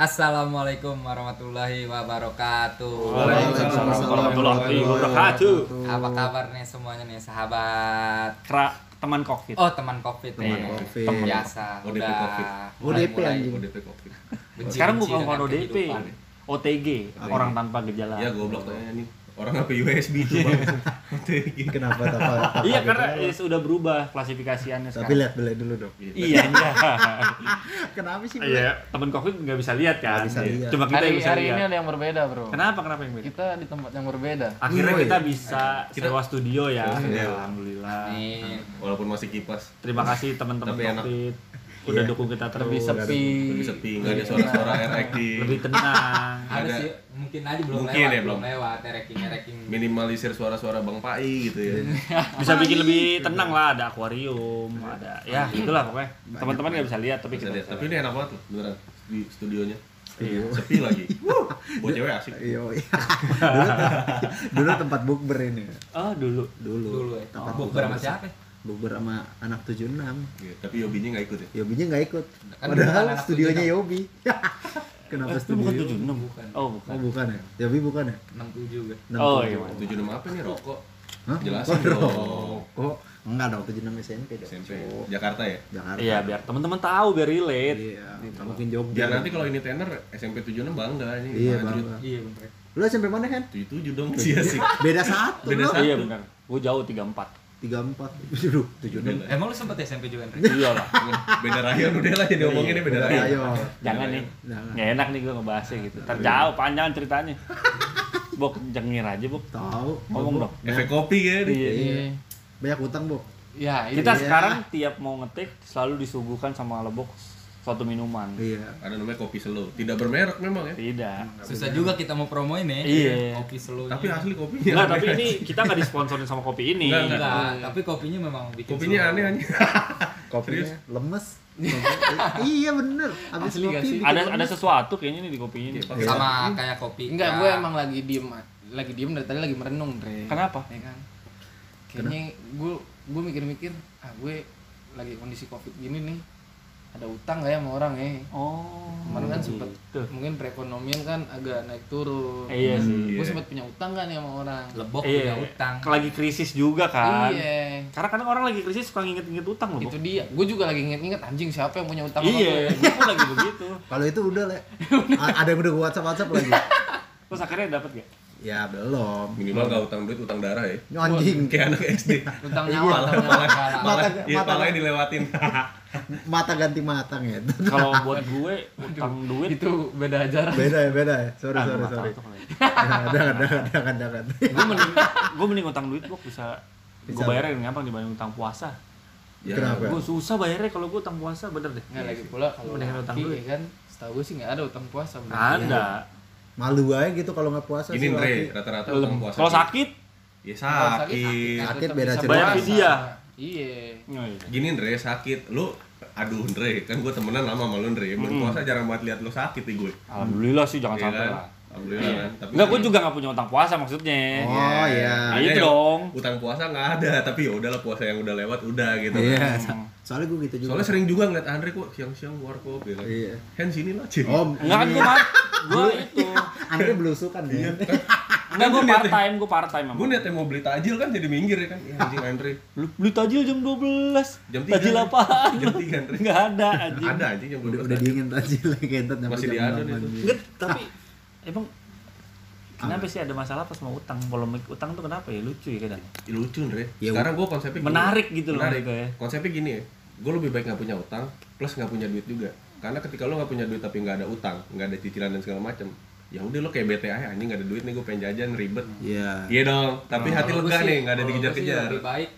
Assalamualaikum warahmatullahi wabarakatuh. Waalaikumsalam warahmatullahi wabarakatuh. Apa kabar nih semuanya nih sahabat? Kera teman covid. Oh teman covid Teman nih. Covid. Teman biasa. ODP Udah Covid. ODP anjing. ODP Covid. Sekarang bukan bukan ODP. OTG, orang tanpa gejala. Ya goblok tuh ini. Orang apa USB itu bang? Kenapa apa? apa Iya gitu? karena eh, sudah berubah klasifikasiannya Tapi lihat beli dulu dong. Iya enggak. Kenapa sih? Iya, teman covid nggak bisa lihat kan. Bisa lihat. Cuma kita yang hari, bisa hari ini lihat. ada yang berbeda bro Kenapa kenapa yang beda? kita di tempat yang berbeda Akhirnya kita bisa Kita- sewa studio ya. Iya. Alhamdulillah. Nih. Walaupun masih kipas. Terima kasih teman-teman Tapi enak. Udah Iya. dukung kita terus. lebih sepi Lebih sepi, nggak ada suara-suara di Lebih tenang. Ada sih mungkin aja belum Mungkin lewat, ya, belum lewat ranking ranking. minimalisir suara-suara Bang Pai gitu ya. bisa bikin lebih tenang lah ada akuarium ada ya itulah pokoknya teman-teman nggak bisa lihat tapi Bisa kita lihat. Tapi ini enak banget loh, beneran di studionya. Iya. Sepi lagi. Wuh, Buat cewek asik. Iya. iya. dulu, dulu tempat bukber ini. oh dulu Dulu. Dulu ya. Tempat Bukber sama siapa? Bukber sama anak 76. Iya, Tapi Yobinya nggak ikut ya. Yobinya nggak ikut. Kan Padahal bukan anak studionya 76. Yobi. Kenapa Eh, itu studio? bukan tujuh enam Bukan. oh Oh bukan bukan ya? Yobi bukan ya? 67 juga. 67. Oh, iya. Tujuh nama apa nih rokok? Hah? Jelasin Oh, dong. Kok enggak dong 76 SMP dong. SMP Oh, Jakarta ya. Jakarta. iya biar teman-teman tahu biar relate Iya. nggak Mungkin Jogja. Biar nanti kalau ini tender SMP 76 bangga ini. Iya, Lanjut. bangga. Iya bener. Lu SMP mana kan? 77 dong sih asik. Beda satu. Beda satu. iya benar gue jauh tiga empat 34. Aduh, 76. Emang lu sempet SMP juga Andre? iya lah Beda rayon udah lah jadi ngomongin ini beda rayon. Ayo. jangan nih Jangan. nggak enak nih gue ngebahasnya gitu ntar jauh panjang ceritanya bok jengir aja bok Tahu. Ngomong dong. Efek kopi kan. iya Iya. Banyak utang, Bu. ya ini kita Iya. sekarang tiap mau ngetik selalu disuguhkan sama lebok suatu minuman Iya. Ada namanya kopi slow. Tidak bermerek memang ya. tidak Susah juga kita mau promoin nih. Iya. Kopi slow. Tapi asli kopinya. Enggak, tapi ini kita nggak disponsorin sama kopi ini. Nggak, nggak. Enggak, tapi kopinya memang bikin Kopinya aneh aneh. Kopinya Serius? lemes. iya bener. Habis Asli kopi Ada lemes. ada sesuatu kayaknya nih di kopi ini. Iya, sama kayak kopi. enggak ya. gue emang lagi diem lagi diem dari tadi lagi merenung Dre Kenapa? ya kan kayaknya gue gue mikir-mikir ah gue lagi kondisi covid gini nih ada utang gak ya sama orang ya Oh. kemarin kan sempet gitu. mungkin perekonomian kan agak naik turun Iya sih. gue sempet punya utang kan ya sama orang lebok Iya. punya utang. Lagi krisis juga kan. iya Karena kadang orang lagi krisis suka nginget-nginget utang loh. itu dia gue juga lagi inget-inget anjing siapa yang punya utang sama Iya, gue gue pun lagi begitu. Kalau itu udah, Le. Ada yang udah gua WhatsApp-WhatsApp lagi. Terus akhirnya dapat gak? Ya, belum. Minimal gak utang duit, utang darah ya. Anjing. Kayak anak SD. utang Iya, nyawa Mata Malah, iya, mata palanya dilewatin. mata ganti matang ya. Kalau buat gue utang duit itu beda ajaran beda ya, beda ya. Sorry, Ah, sorry, sorry. kali. Jangan, jangan, jangan, jangan. Gue mending gue mending utang duit gue bisa gue bayarnya dengan gampang dibanding utang puasa. Ya, Kenapa? Gue susah bayarnya kalau gue utang puasa bener deh. nggak lagi pula kalau utang duit. ya kan setahu gue sih nggak ada utang puasa bener. Ada. Malu aja gitu kalau nggak puasa Gini sih. Andre, rata-rata puasa. Kalau sakit, Ya sakit. Sakit beda cerita. Puasa. vidya. iya oh, iya. Gini Andre, sakit. Lu aduh Andre, kan gue temenan lama sama lu Andre. Puasa jarang banget lihat lu sakit nih gue. Alhamdulillah sih jangan Iya sampai kan? lah. Alhamdulillah kan. Tapi Enggak, gue juga gak punya utang puasa maksudnya. Oh, iya. Nah, itu yang dong. Utang puasa nggak ada, tapi ya udahlah puasa yang udah lewat udah gitu. Iya. Hmm. Soalnya gue gitu juga. Soalnya sering juga ngeliat Andre kok siang-siang warkop gitu. Iya. Hen sini lah, Cik. Oh, Enggak kan gue mar gue itu. Andre belusukan Iya. ya. Enggak gue Gua part time, gue part time Gue niatnya mau beli tajil kan jadi minggir ya kan. Ya, anjing Andre. Lu beli tajil jam 12. Jam tiga. Tajil apaan? Jam tiga Andre. Enggak ada anjing. Ada anjing jam Udah, 12. udah tajil. dingin tadi lagi nyampe Masih jam diadon 8 itu. Enggak, tapi emang kenapa sih ada masalah pas mau utang? Polemik utang tuh kenapa ya? Lucu ya kadang. Ih, lucu Andre. Ya, Sekarang gue konsepnya gini. Menarik gitu loh Menarik. gitu ya. Konsepnya gini ya. Gue lebih baik nggak punya utang plus nggak punya duit juga. Karena ketika lo nggak punya duit tapi nggak ada utang, nggak ada cicilan dan segala macam, ya udah lo kayak bete aja anjing nggak ada duit nih gue pengen jajan ribet. Iya. Iya dong. Tapi hati Kalau gua lega sih- nih nggak ada dikejar-kejar. Lebih baik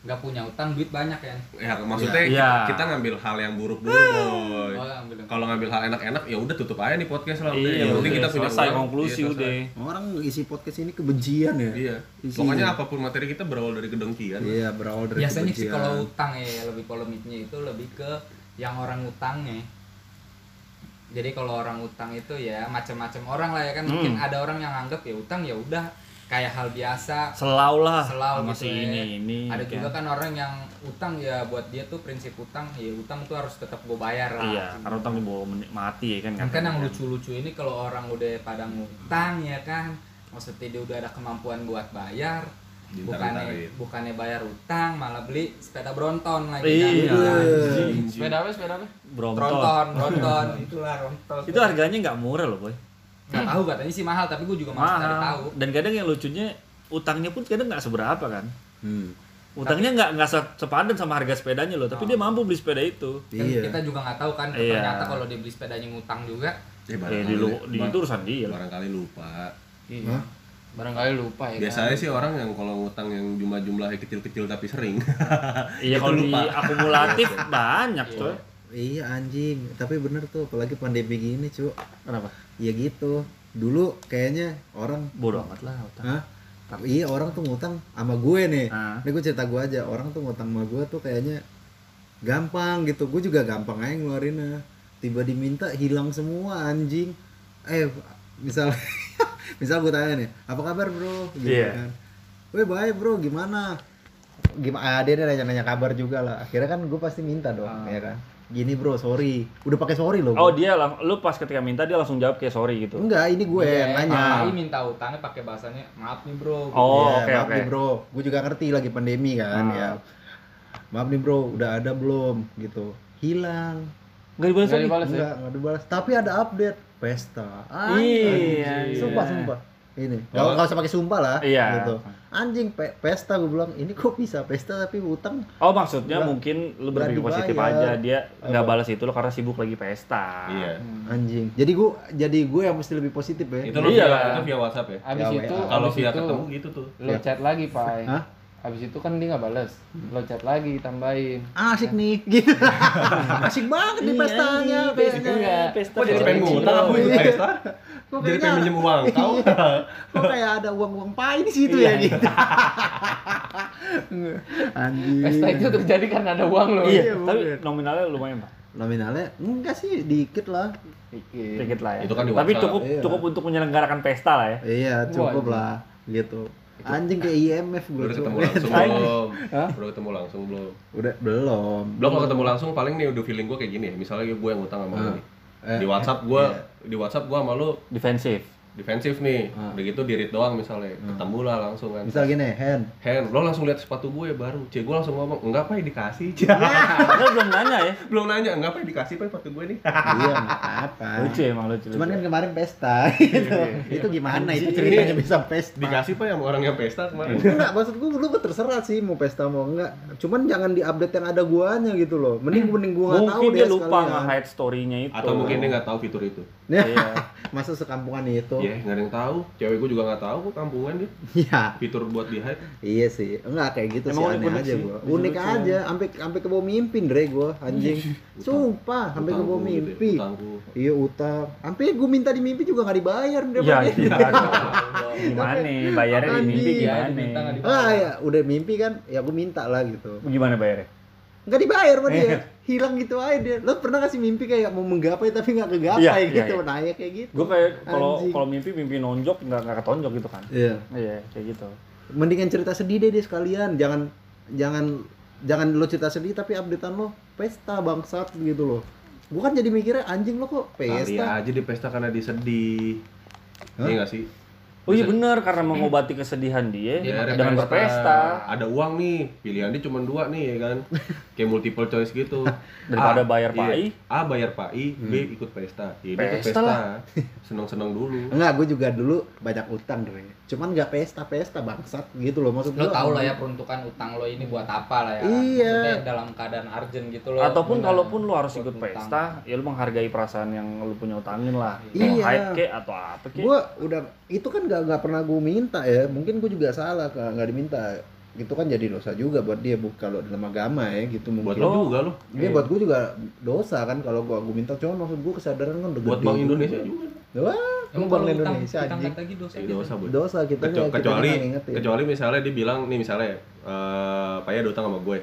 nggak punya utang duit banyak ya. Ya maksudnya Iya. kita ngambil hal yang buruk dulu boy. Oh. Kalau ngambil hal enak-enak ya udah tutup aja nih podcast lah. Iya, yang penting kita punya selesai uang. konklusi Iya, udah. Orang isi podcast ini kebencian ya. Iya. Isinya. Pokoknya apa pun materi kita berawal dari kedengkian. Iya, berawal dari Biasanya sih kalau utang ya lebih polemiknya itu lebih ke yang orang utangnya. Jadi kalau orang utang itu ya macam-macam orang lah ya kan mungkin Hmm. ada orang yang anggap ya utang ya udah kayak hal biasa Selau lah selau sama gitu si ya. ini ini. ada kan. juga kan orang yang utang ya buat dia tuh prinsip utang ya utang tuh harus tetap gue bayar lah Iya, karena utang dibawa mati ya kan. kan, yang lucu-lucu ini kalau orang udah pada ngutang ya kan maksudnya dia udah ada kemampuan buat bayar bukannya bukannya bayar utang malah beli sepeda Bronton lagi Iya, kan. anjing. Sepeda apa? Sepeda apa? Brompton. Tronton, Bronton, itulah Ronton. Itu harganya nggak murah loh, boy. Nggak tahu katanya sih mahal, tapi gue juga mau cari tahu. Mahal. Dan kadang yang lucunya utangnya pun kadang nggak seberapa kan. Hmm. Utangnya nggak nggak se- sepadan sama harga sepedanya loh, tapi dia mampu beli sepeda itu. Kan Iya. kita juga nggak tahu kan Iya. ternyata kalau dia beli sepedanya ngutang juga. Eh, Eh, di, lu, di itu urusan dia lah. barangkali lupa. Iya. Barangkali lupa ya. Biasanya sih orang yang kalau ngutang yang jumlah-jumlahnya kecil-kecil tapi sering. Iya kalau di lupa. akumulatif banyak coy. Iya anjing, tapi bener tuh apalagi pandemi gini cu Kenapa? Ya gitu, dulu kayaknya orang Bodoh amat lah utang. Hah? Tapi iya orang tuh ngutang sama gue nih. Ah. Ini gue cerita gue aja, orang tuh ngutang sama gue tuh kayaknya gampang gitu. Gue juga gampang aja ngeluarinnya. Tiba diminta hilang semua anjing. Eh, misal misal gue tanya nih, apa kabar bro? Gitu Iya. kan. Weh baik bro, gimana? Gimana? Ah, dia nanya-nanya kabar juga lah. Akhirnya kan gue pasti minta dong, Ah. ya kan. Gini bro, sorry. Udah pakai sorry loh. Oh dia lang- lu pas ketika minta dia langsung jawab kayak sorry gitu. Enggak, ini gue yang nanya. Tapi minta utangnya pakai bahasanya maaf nih bro. Oh Iya, oke maaf oke. nih bro, gue juga ngerti lagi pandemi kan Ah. ya. Maaf nih bro, udah ada belum gitu. Hilang. Gak dibalas Nggak lagi. dibalas ya? Enggak, enggak dibalas. Tapi ada update pesta. Iya, Sumpah, iya. sumpah. Ini. Kalau nggak usah pakai sumpah lah Iya. gitu. Anjing pe- pesta gue bilang, ini kok bisa pesta tapi utang Oh maksudnya Nggak- mungkin lu berpikir positif aja dia nggak balas itu lo karena sibuk lagi pesta. Iya. anjing. Jadi gue jadi gue yang mesti lebih positif ya. Itu lo Iya via, lah. itu via WhatsApp ya. Abis Ya, itu. Kalau via itu, ketemu gitu tuh. lo chat lagi, Pak. Hah? Abis itu kan dia nggak balas. Lo chat lagi, tambahin. Asik nih gitu. Asik banget nih Iya, pestanya, anjing, pesta. Iya. pesta. Kok jadi pesta pengen ngutang aku ikut Iya. pesta? Kok Jadi pengen minjem uang kau. Iya. Kok kayak ada uang-uang pai di situ ya gitu. Anjing. Pesta itu terjadi karena ada uang lo. Iya, Iya, tapi nominalnya lumayan pak. Nominalnya enggak sih, dikit lah. Dikit. Dikit lah ya. Itu kan di tapi cukup Iya. cukup untuk menyelenggarakan pesta lah ya. Iya, cukup lah gitu. Anjing kayak IMF gue Udah ketemu langsung belum? Udah ketemu langsung belum? Udah belum. Belum kalau ketemu langsung paling nih udah feeling gue kayak gini ya. Misalnya gue yang utang sama lu Ah. Eh, Di WhatsApp gue, di WhatsApp gue sama lu Defensif. Defensif nih. Ah. Udah gitu di read doang misalnya. Ketemu lah langsung kan. Misal gini, hand. Hen, lo langsung lihat sepatu gue baru. Cek gue langsung ngomong, enggak apa ya dikasih. Padahal belum nanya ya. Belum nanya, enggak apa ya dikasih pak sepatu gue nih. iya, nggak apa. Lucu emang lucu. Cuman kan kemarin pesta gitu. itu gimana itu ceritanya bisa pesta? Dikasih pak yang orang yang pesta kemarin. Enggak, maksud gue lu terserah sih mau pesta mau enggak. Cuman jangan di-update yang ada guanya gitu loh. Mending mending gua enggak tahu mungkin dia lupa nge-hide story-nya itu. Atau mungkin dia nggak tahu fitur itu. Ya, Iya. masa sekampungan itu? Iya, nggak ada yang tahu. Cewek gue juga nggak tahu kok kampungan dia. Iya. Fitur buat di hide. Iya sih. Enggak kayak gitu Emang sih aneh aja. Lucu-lucu. Unik aja sampai sampai ke bawah mimpi Dre gua anjing. Sumpah, sampai ke bawah gitu ya, mimpi. Utangku. Iya utang. Sampai gua minta di mimpi juga nggak dibayar Dre. Ya, Pak. iya. Gimana nih bayarnya di mimpi gimana? Dibayar. Ah ya, udah mimpi kan, ya gua minta lah gitu. Gimana bayarnya? Nggak dibayar sama Iya. dia. Hilang gitu aja dia. Lo pernah kasih mimpi kayak mau menggapai tapi nggak kegapai Iya, iya, gitu. iya. Nanya kayak gitu. Gue kayak kalau kalau mimpi mimpi nonjok nggak nggak ketonjok gitu kan? Iya. Iya kayak gitu. Mendingan cerita sedih deh dia sekalian. Jangan jangan jangan lo cerita sedih tapi updatean lo pesta bangsat gitu loh. Gua kan jadi mikirnya anjing lo kok Kali pesta. aja di pesta karena dia sedih. Hah? Iya nggak sih? Oh iya benar karena mengobati kesedihan dia ada dengan pesta. berpesta. Ada uang nih, pilihan dia cuma dua nih ya kan. Kayak multiple choice gitu. Daripada A, bayar iya. PAI. A bayar PAI, B ikut pesta. Ya, dia ikut Pesta pesta. lah. Seneng-seneng dulu. Enggak, gue juga dulu banyak utang deh. Cuman nggak pesta-pesta bangsat gitu loh maksud Lo tau lah ya peruntukan utang lo ini buat apa lah ya. Iya. Maksudnya dalam keadaan urgent gitu loh. Ataupun Lo kalaupun lu nggak harus buat ikut utang. pesta, ya lu menghargai perasaan yang lu punya utangin lah. Mau Iya. hide kek atau apa kek. Gua udah itu kan nggak nggak pernah gue minta ya. Mungkin gue juga salah nggak diminta. Itu kan jadi dosa juga buat dia bu kalau dalam agama ya gitu Buat mungkin. lo juga lo. Iya buat gue juga dosa kan kalau gua gue minta cuman maksud gue kesadaran kan udah Buat gede Bank juga. Indonesia juga. Wah, Emang Bank Indonesia anjing. lagi dosa. Iya, gitu. dosa, Bu. Dosa kita Kecu- kita kecuali kecuali misalnya dia bilang nih misalnya eh Pak ya ada utang sama gue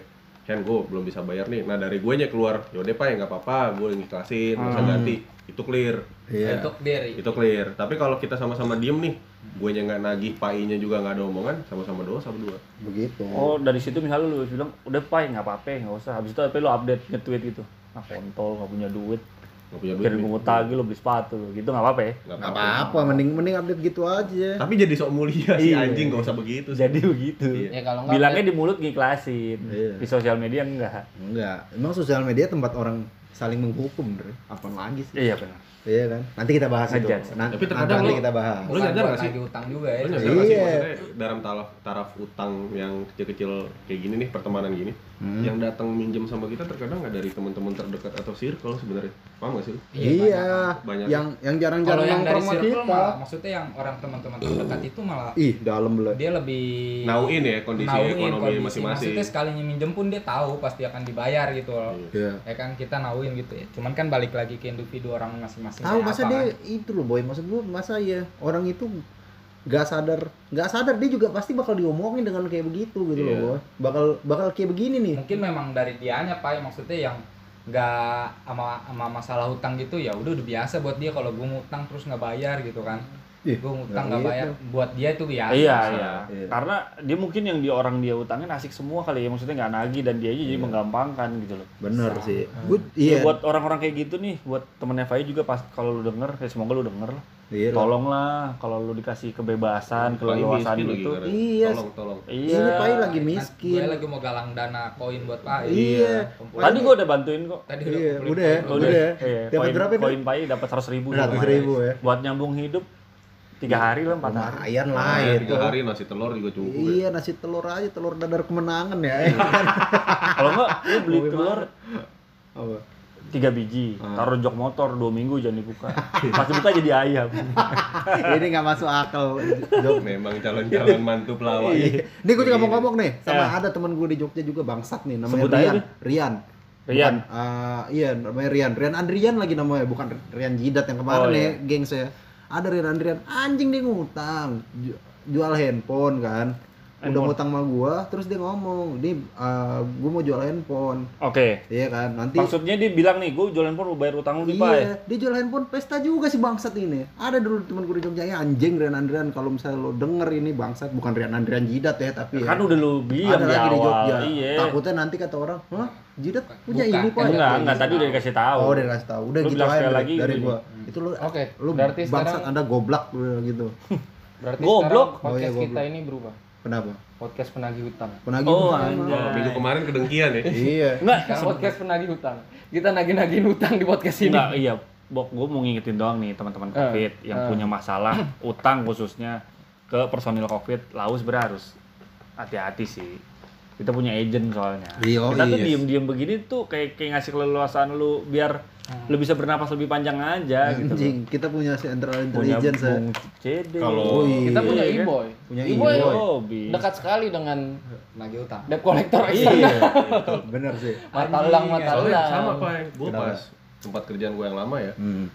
Hen gue belum bisa bayar nih nah dari gue nya keluar yaudah pak ya nggak apa-apa gue ngikhlasin nggak usah ganti itu clear Iya. Untuk diri. itu clear tapi kalau kita sama-sama diem nih gue nya nggak nagih painya juga nggak ada omongan sama-sama dosa berdua Begitu. Oh dari situ misalnya lu bilang udah pai nggak apa-apa nggak usah. Habis itu apa lu update nge-tweet gitu. Ah kontol nggak punya duit. Nggak punya duit Kirim tagi lu beli sepatu gitu nggak apa-apa ya. nggak Nggak apa-apa mending mending update gitu aja. tapi jadi sok mulia sih Iya. anjing gak usah begitu sih. Jadi begitu. Iya. Ya kalau enggak Bilangnya di mulut ngiklasin. Iya. Di sosial media enggak. Enggak. Emang sosial media tempat orang saling menghukum, Bre. Apa lagi sih? Iya benar. Iya kan? Nanti kita bahas itu. Ngejudge. Nanti, Tapi terkadang nanti lu- kita bahas. Lu nyadar buat nggak sih? utang juga ya. Lu nyadar sih Iya. maksudnya dalam taraf taraf utang yang kecil-kecil kayak gini nih pertemanan gini Hmm. yang datang minjem sama kita terkadang nggak dari teman-teman terdekat atau circle sebenarnya paham nggak sih lu? Iya. Banyak. Yang yang Kalau jarang-jarang yang dari circle kita. malah, maksudnya yang orang teman-teman terdekat itu malah Ih, dalam belah. dia lebih nauin ya kondisi nauin ekonomi masing-masing Maksudnya sekalinya minjem pun dia tahu pasti akan dibayar gitu loh. Iya. Ya kan kita nauin gitu ya. Cuman kan balik lagi ke individu orang masing-masing. Tahu masa apa dia kan. itu loh boy, maksud gua masa ya orang itu nggak sadar nggak sadar dia juga pasti bakal diomongin dengan kayak begitu gitu Iya. loh boy. bakal bakal kayak begini nih mungkin memang dari dianya pak maksudnya yang nggak sama sama masalah hutang gitu ya udah udah biasa buat dia kalau gue ngutang terus nggak bayar gitu kan Ih, gue ngutang nggak nggak bayar gitu. buat dia itu biasa iya iya. Iya. Karena dia mungkin yang di orang dia utangin asik semua kali ya maksudnya nggak nagih dan dia aja jadi menggampangkan gitu loh. bener Sama. sih Gua, Iya. iya buat orang-orang kayak gitu nih, buat temennya Fai juga pas kalau lu denger, ya semoga lu denger. Iya lah. Tolonglah kalau lu dikasih kebebasan, keleluasan gitu. Iya. tolong tolong Iya. ini Pai lagi Nah, miskin gue lagi mau galang dana koin buat pak Iya. Tadi gua udah bantuin kok. tadi Iya, udah ya, koin. udah ya. Iya, Dapat koin- berapa, Dok? Koin Pai dapat 100 ribu. Seratus lumayan. ribu ya Buat nyambung hidup tiga hari lah, empat hari. lumayan lah Nah, itu tiga hari nasi telur juga cukup ya. iya nasi telur aja telur dadar kemenangan ya Kalau enggak, lu beli telur Apa? Tiga biji, Ah. taruh jok motor dua minggu jangan dibuka. Pas dibuka jadi ayam. ini nggak masuk akal Jok. memang calon-calon mantu pelawak Iya. Nih gue juga mau ngomong nih sama Ya. ada teman gue di Jogja juga bangsat nih namanya Sebut Rian. Rian. Rian. Bukan, ah, iya namanya Rian. Rian Andrian lagi namanya bukan Rian Jidat yang kemarin Oh, ya, iya. geng saya. Ada Rian Andrian anjing dia ngutang Ju- jual handphone kan. Udah Handphone. ngutang sama gua, terus dia ngomong, "Nih, ah, gua mau jual handphone." Oke. Iya kan? Nanti Maksudnya dia bilang nih, gue jualan pun lu bayar utang lu nih. Iya, dia jual handphone pesta juga si bangsat ini. Ada dulu teman gue di Jogja ya anjing Rian Andrian kalau misalnya lo denger ini bangsat bukan Rian Andrian Jidat ya tapi ya. Kan udah lu bilang ada di lagi di. Jogja. Iya. Takutnya nanti kata orang, "Hah? Jidat punya Bukan, ini, Pak." Enggak, Iya, enggak iya. tadi udah dikasih tahu. Oh, udah kasih tahu. Udah Lu gitu bilang aja dari, lagi dari gua. Itu lu Oke, lu berarti bangsat sekarang- Anda goblok lu gitu. Berarti Goblok. sekarang podcast Oh, iya, kita goblok. ini berubah. Kenapa? Podcast penagih hutang. Penagih Oh, utang. anjay. Oh, minggu kemarin kedengkian ya Iya. Enggak, podcast penagih hutang. Kita nagih-nagihin hutang di podcast ini. Enggak, iya. Bok, gue mau ngingetin doang nih teman-teman Eh, COVID yang eh. punya masalah utang khususnya ke personil COVID, laus harus hati-hati sih. Kita punya agent soalnya. Iya, Kita tuh iya. diem-diem begini tuh kayak kayak ngasih keleluasan lu biar lu bisa bernapas lebih panjang aja gitu. loh. Anjing, kita punya Central Punya Intelligence ya. Bung CD. Kalau- Oh, iya. Kita punya Iya, kan? e-boy. Punya E-boy dekat sekali dengan nagih utang debt collector Iya. eksternal. Bener sih. Mata elang, mata elang. sama pak gue pas tempat kerjaan gue yang lama ya Hmm.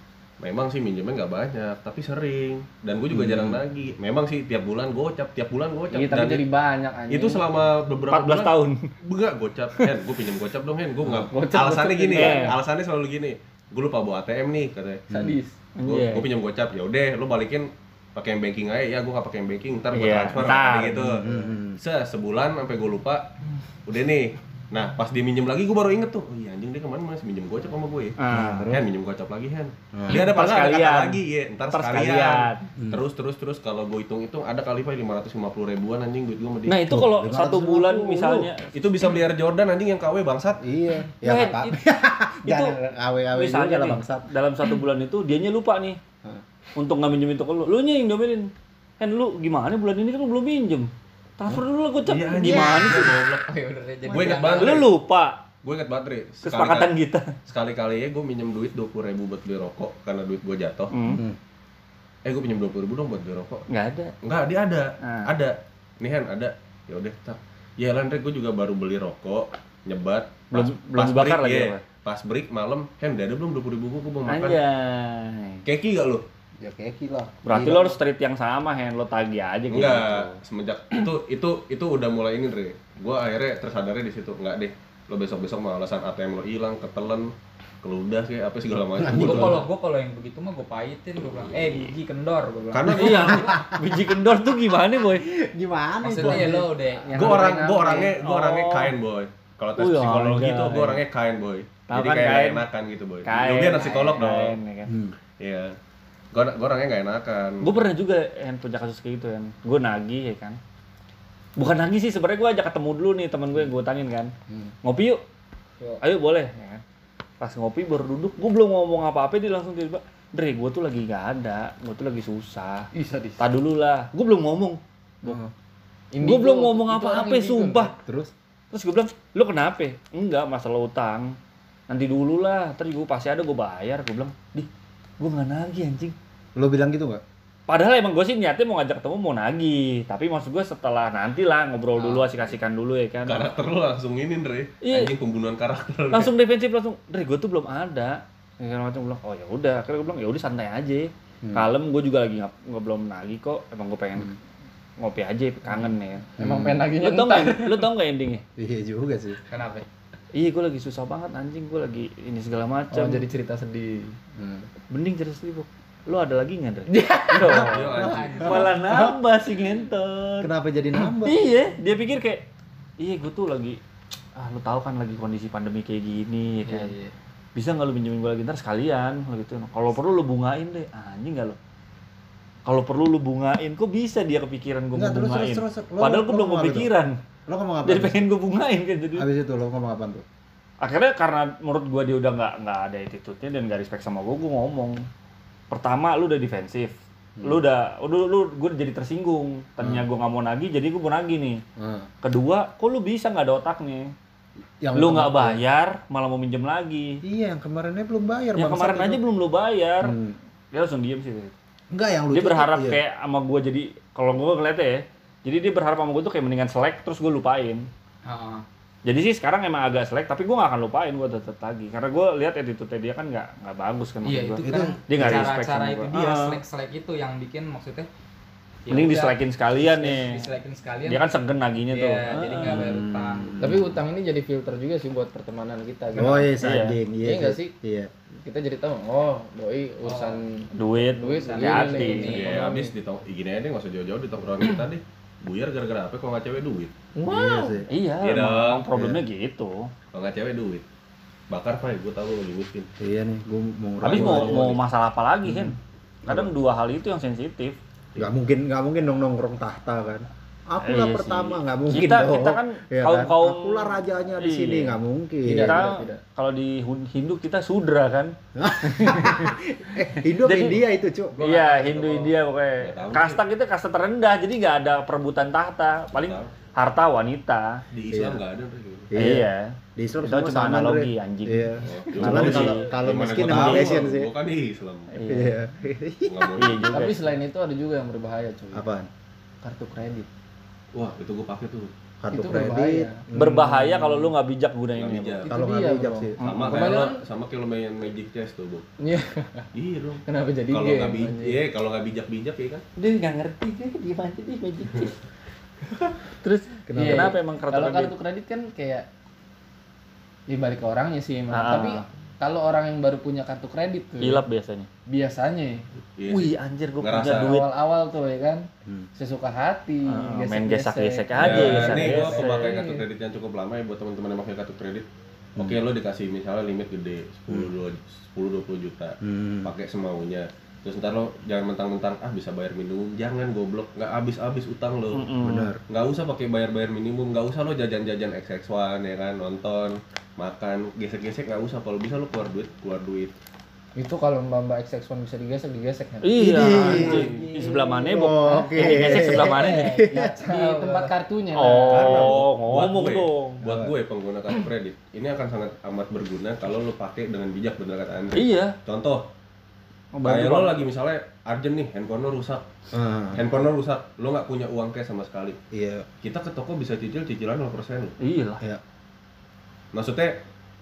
Memang sih minjemnya nggak banyak tapi sering. Dan gue juga jarang nagih. Memang sih tiap bulan gocap tiap bulan gocap. Iya, tapi dan jadi banyak anjing. itu selama beberapa 14 bulan tahun. enggak gocap. Hen gue pinjam gocap dong Hen. Gue nggak Gocap, alasannya gini ya. Alasannya selalu gini. Gue lupa bawa ATM nih katanya. Sadis. gue Iya. gue pinjam gocap ya udah lo balikin pakai yang banking aja. Ya gue nggak pakai yang banking ntar gue Iya, transfer ntar. gitu. Hmm. se sebulan sampai gue lupa. Udah nih nah pas dia minjem lagi gue baru inget tuh oh iya anjing dia kemarin masih minjem gocap sama gue ya? Ah, Hen minjem gocap lagi Hen. Hmm. dia ada pas ada kata sekalian. lagi ya ntar, Ntar sekalian, sekalian. terus terus terus kalau gue hitung hitung ada kali pak lima ratus lima puluh ribuan anjing duit gue sama dia. Nah, itu kalau 550 satu bulan misalnya. Itu bisa beli Air Jordan anjing yang KW bangsat. Iya. Ya Nah, itu juga misalnya lah bangsat. dalam satu bulan itu dianya lupa nih. Untuk nggak minjem itu ke lu. Lu nya yang domelin. Kan lu gimana bulan ini kan lu belum minjem transfer dulu lah gocap Iya, gimana sih? Goblok. Oh, ya jadi Gue inget banget. lu lupa. Gue inget banget Re. kesepakatan kita sekali kali ya gue minjem duit dua puluh ribu buat beli rokok karena duit gue jatuh. Hmm. eh gue pinjam dua puluh ribu dong buat beli rokok. Nggak ada. Enggak dia ada. Ah. ada. Nih Hen ada. Ya udah tak ya lan gue juga baru beli rokok nyebat. Belum- belum dibakar break, lagi ya. apa? pas break malam Hen udah ada belum dua puluh ribu gue mau makan. Anjay. Keki gak lo Ya keki lah. berarti lo harus treat yang sama hand lo tagih aja gitu enggak semenjak itu itu itu udah mulai ini Re gue akhirnya tersadarnya di situ enggak deh lo besok besok mau alasan ATM lo hilang ketelen keludas kayak apa segala macam Gue kalau gue kalau yang begitu mah gue pahitin gue bilang, eh biji kendor gue bilang. karena gue Iya, biji kendor tuh gimana boy? Gimana itu? Maksudnya ya lo udah Yang gue orang gue orangnya ya? gue orangnya Oh. kain boy kalau tes psikologi tuh gue orangnya kain boy jadi kan kayak enakan gitu boy Kain. Lu dia psikolog dong ya kan? Iya gue gue orangnya gak enakan Gue pernah juga yang punya kasus kayak gitu kan. Gue nagih ya kan. Bukan nagih sih sebenarnya gue ajak ketemu dulu nih teman gue yang gue tangin kan. Hmm. Ngopi yuk. Yuk. Ayo boleh ya kan. Pas ngopi baru duduk, gue belum ngomong apa-apa dia langsung tiba-tiba, Dre, gue tuh lagi gak ada, gue tuh lagi susah. Sadis. Tak dulu lah, gue belum ngomong. Indigo, Gue belum ngomong apa-apa, sumpah. Terus Terus gue bilang, lu kenapa? Enggak, masalah utang. Nanti dulu lah, ntar gue pasti ada gue bayar. Gue bilang, di, gue nggak nagih anjing. Lo bilang gitu nggak? Padahal emang gue sih niatnya mau ngajak ketemu mau nagih. Tapi maksud gue setelah nanti lah ngobrol dulu, asik-asikan dulu ya kan. karakter lo langsung ini Dre Iya. anjing pembunuhan karakter Langsung defensif langsung, Dre gue tuh belum ada. Ya kan macam bilang, oh ya udah. Akhirnya gue bilang, ya udah santai aja. Kalem, gue juga lagi nggak nggak belum nagih kok. Emang gue pengen ngopi aja, kangen ya. Emang pengen naginya Lu tau nggak? Lu tau nggak endingnya? Iya juga sih. Kenapa? Iya, gue lagi susah banget anjing. Gue lagi ini segala macam. Oh, jadi cerita sedih. Mending cerita sedih, Bok. Lu ada lagi nggak, Dre? Iya, anjing. malah nambah si ngentot. Kenapa jadi nambah? Iya, dia pikir kayak, iya gue tuh lagi, ah lu tahu kan lagi kondisi pandemi kayak gini, ya kan. Iya, iya. Bisa nggak lu pinjemin gue lagi ntar sekalian, lo gitu. Kalau perlu lu bungain deh, anjing nggak lu? Kalau perlu lu bungain, kok bisa dia kepikiran gue mau Enggak, terus, bungain? terus, terus. Lo- Padahal gue lo belum ngomong apa tuh? kepikiran. Lo ngomong apa? Jadi pengen gue bungain kan jadi. Abis itu lo ngomong apa tuh? Akhirnya karena menurut gue dia udah nggak nggak ada attitude-nya dan gak respect sama gue, gue ngomong. Pertama lu udah defensif, Hmm. lu udah, lu, lu gue jadi tersinggung. Tadinya gue nggak mau nagih, jadi gue mau nagih nih. Nah, Kedua, kok lu bisa nggak ada otaknya? yang lu nggak bayar, malah mau minjem lagi. Iya, yang kemarinnya belum bayar. Yang kemarin itu. aja belum lu bayar. Hmm. Dia langsung diem sih. Enggak, yang lucu Dia berharap iya. kayak sama gue jadi, kalau gue ngeliatnya ya, jadi dia berharap sama gue tuh kayak mendingan selek, terus gue lupain. Heeh. Jadi sih sekarang emang agak selek, tapi gue gak akan lupain gue tetep lagi. Karena gue lihat attitude dia kan nggak nggak bagus kan Iya itu kan Dia nggak respect cara-cara sama itu gua. dia Ah. selek-selek itu yang bikin maksudnya. ya Mending diselekin sekalian nih. Diselekin sekalian. Dia kan segen naginya tuh. Iya, jadi nggak bayar Hmm. utang. Tapi utang ini jadi filter juga sih buat pertemanan kita. gitu. Oh iya, Iya. anjing. Iya, Iya nggak sih? Iya. Kita jadi tahu, oh, doi urusan Duit, Duit, hati-hati. duit, ini. Iya, habis di tong gini aja deh, nggak usah jauh-jauh di tongkrongan kita deh. Buyar gara-gara apa? Kalau nggak cewek duit. Iya sih. Iya, Iya emang dong. problemnya gitu. Kalau nggak cewek duit. Bakar pak, gue tahu lo miskin. Iya nih, gua mau Habis ngerayu mau aja. mau masalah apa lagi kan? Kadang dua hal itu yang sensitif. nggak mungkin nggak mungkin dong nongkrong tahta kan aku lah Iya pertama sih. nggak mungkin Kita- dong kita kan Iya kaum-kaum- aku lah rajanya di Iya. sini nggak mungkin Kita tidak, tidak. kalau di Hindu kita sudra kan? eh apa Jadi- India itu cuk iya, Hindu itu. India pokoknya. Kasta kita kasta terendah, jadi nggak ada perebutan tahta. Paling harta wanita. Di Islam Iya. nggak ada tuh. Iya. di Islam Itu cuma analogi, Andre. anjing. iya Oh, sih. kalau kalau miskin Asian sih Gua kan Islam. Iya. iya. Iya. Tapi selain itu ada juga yang berbahaya cuy. apaan Kartu kredit. Wah, itu gue pakai tuh. kartu Itu kredit berbahaya. Hmm. Berbahaya kalau lu nggak bijak gunainnya. Nggak bijak. Kalau nggak dia, bijak sih Sama kayak lo, sama kayak lo main Magic Chess tuh, Bu. Iya. Iya dong. Kenapa jadi Kalau game? nggak bijak, iya kalau nggak bijak-bijak ya kan. Dia nggak ngerti, dia di aja di magic chess. Terus Iya, kenapa iya. emang kartu kalau kredit? kartu kredit kan kayak ya balik ke orangnya sih emang. Ah. Tapi kalau orang yang baru punya kartu kredit tuh Hilap biasanya. biasanya Iya Wih anjir gue punya duit. awal-awal tuh ya kan Hmm. sesuka hati, Ah, gesek-gesek. main gesek-gesek Ya, aja, gesek nih gue gesek. pemakai kartu kredit yang cukup lama ya buat teman-teman yang pakai kartu kredit. Oke, lo dikasih misalnya limit gede 10 10 20 juta. Hmm. Pakai semaunya. Terus ntar lo jangan mentang-mentang ah bisa bayar minimum, jangan goblok, nggak habis-habis utang lo. Mm-mm. benar nggak usah pakai bayar-bayar minimum, nggak usah lo jajan-jajan XX1 ya kan, nonton, makan, gesek-gesek nggak usah. Kalau bisa lo keluar duit, keluar duit. Itu kalau mbak-mbak XX1 bisa digesek, digesek kan. Iya, Ini. anjing. Di sebelah mana, Bob? Oh, oke. Yang digesek sebelah mana nih? Di tempat kartunya. nah. Oh, buat ngomong gue, dong. Buat gue pengguna kartu kredit, ini akan sangat amat berguna kalau lo pakai dengan bijak bener kata Andre. Iya. Contoh, Oh, kayak lo lagi misalnya urgent nih, handphone lo rusak, Ah, handphone lo rusak, lo nggak punya uang cash sama sekali. iya Kita ke toko bisa cicil cicilan 0% lo. Iya lah. iya Maksudnya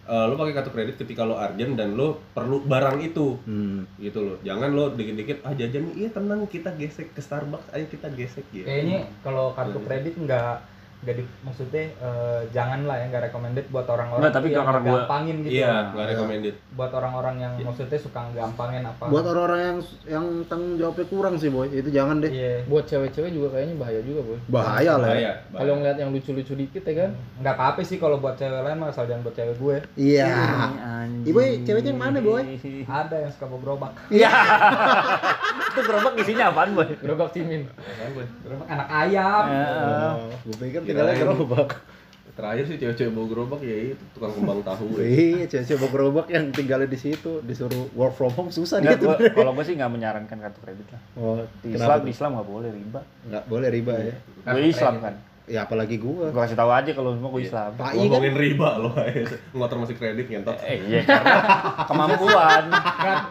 eh, lo pakai kartu kredit ketika lo urgent dan lo perlu barang itu Hmm. gitu loh. Jangan lo dikit-dikit ah jajan nih, iya tenang kita gesek ke Starbucks, ayo kita gesek gitu. Kayaknya kalau kartu kredit nggak nggak di maksudnya eh, jangan lah ya nggak recommended buat orang-orang Nggak, tapi yang karena gua- gampangin gitu Iya, nggak recommended. buat orang-orang yang maksudnya suka gampangin apa Buat orang-orang yang yang tanggung jawabnya kurang sih boy, itu jangan deh. iya buat cewek-cewek juga kayaknya bahaya juga boy Bahaya lah. ya. Kalau ngeliat yang lucu-lucu dikit ya kan nggak apa-apa sih kalau buat cewek lain asal jangan buat cewek gue Iya. Anjing. Ibu, ceweknya yang mana, Boy? ada yang suka bawa gerobak Iya. itu gerobak isinya apaan, Boy? gerobak cimin gerobak anak ayam Ya. Gue pikir tinggalnya gerobak. Terakhir sih cewek-cewek bawa gerobak ya itu tukang kembang tahu. ya. Iya, cewek-cewek bawa gerobak yang tinggalnya di situ disuruh work from home susah gitu. gua, kalau gue sih nggak menyarankan kartu kredit lah. Oh, Di Islam, tuh? di Islam nggak boleh riba. Nggak boleh riba ya. Gue Islam kan. Ya apalagi gua. Gue kasih tahu aja kalau semua gue Islam. Pak I kan Ngomongin riba loh, ngotor masih kredit ngentot. Eh, iya karena kemampuan.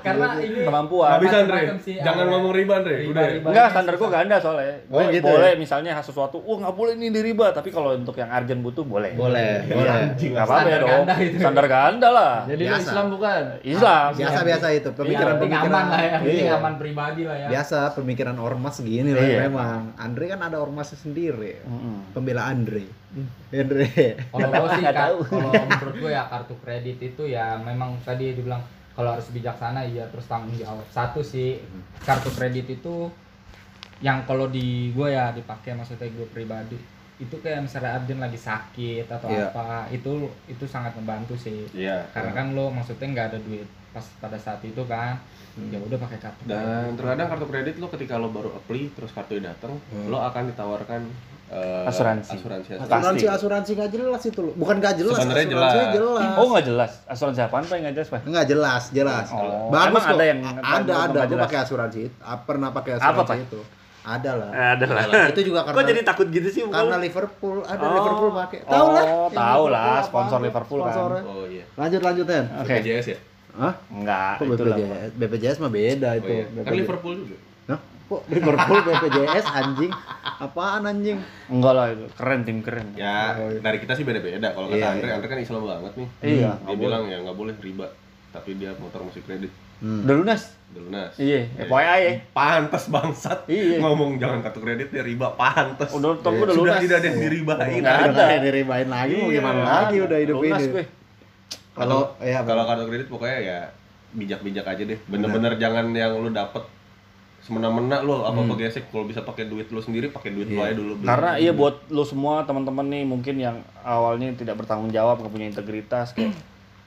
Karena ini Kemampuan. Habis Andre, jangan ngomong riba Andre, udah. Enggak, standar gue ganda soalnya. Oh, Gue gitu boleh ya? misalnya sesuatu, wah nggak boleh ini di riba. Tapi kalau untuk yang urgent butuh boleh. boleh, Iya. boleh. Anjing, Nggak apa-apa ya Standar dong. ganda itu. Standar ganda lah. jadi. Islam bukan Islam. Biasa-biasa itu pemikiran-pemikiran. aman lah ya Iya. aman pribadi lah ya Biasa pemikiran ormas segini lah Iya. memang. Andre kan ada ormasnya sendiri. Pembela Andre. Andre. kalau gue sih kalau menurut gue ya kartu kredit itu ya memang tadi dibilang kalau harus bijaksana iya terus tanggung jawab satu sih kartu kredit itu yang kalau di gue ya dipakai maksudnya gue pribadi itu kayak misalnya Arjen lagi sakit atau Iya. apa itu itu sangat membantu sih Iya. karena kan lo maksudnya nggak ada duit pas pada saat itu kan ya udah pakai kartu Dan terkadang kartu kredit lo ketika lo baru apply terus kartu datang, lo akan ditawarkan eh, Asuransi. asuransi. Pasti. Asuransi asuransi nggak jelas itu loh. Bukan nggak jelas. Sebenarnya jelas. jelas. Oh nggak jelas. Asuransi apaan pak? Nggak jelas pak? Enggak jelas, jelas. Oh. Bagus Emang kok. ada yang- ada ada nggak gue jelas? pakai asuransi. itu. Ah, Pernah pakai Apa, asuransi Pak? itu. Ada lah. Ada lah. Itu juga Kok karena jadi takut gitu sih? karena Liverpool, ada Oh. Liverpool pakai. Tahu lah. Oh, yang tahu lah, apa, sponsor apa, Liverpool kan. sponsornya. Oh iya. Lanjut lanjut Ten. Oke. BPJS ya? Hah? Enggak, Kok itu lah. BPJS? BPJS mah beda Oh itu. iya. Kan BPJS. Liverpool juga. Hah? Kok Liverpool BPJS anjing? Apaan anjing? Enggak lah, itu keren tim keren. Ya, dari kita sih beda-beda. Kalau kata Iya, Andre, iya. Andre kan Islam banget nih. Iya, Dia bilang ya nggak boleh riba, tapi dia motor masih kredit. Hmm. Udah lunas? Udah lunas. Iya, FYI ya. Pantes bangsat. Iya. Ngomong jangan kartu kredit dia riba pantes. Udah gue udah Sudah lunas. tidak ada yang diribain. Nggak Udah ada. nggak diribain lagi mau Iya, gimana lagi udah hidup lunas ini. gue. Kalau ya Kalau kartu kredit pokoknya ya bijak-bijak aja deh. Bener-bener jangan yang lu dapet semena-mena lo apa apa gesek kalau bisa pakai duit lu sendiri pakai duit lu Iya. aja dulu beli. Karena iya buat lo semua teman-teman nih mungkin yang awalnya tidak bertanggung jawab, nggak punya integritas kayak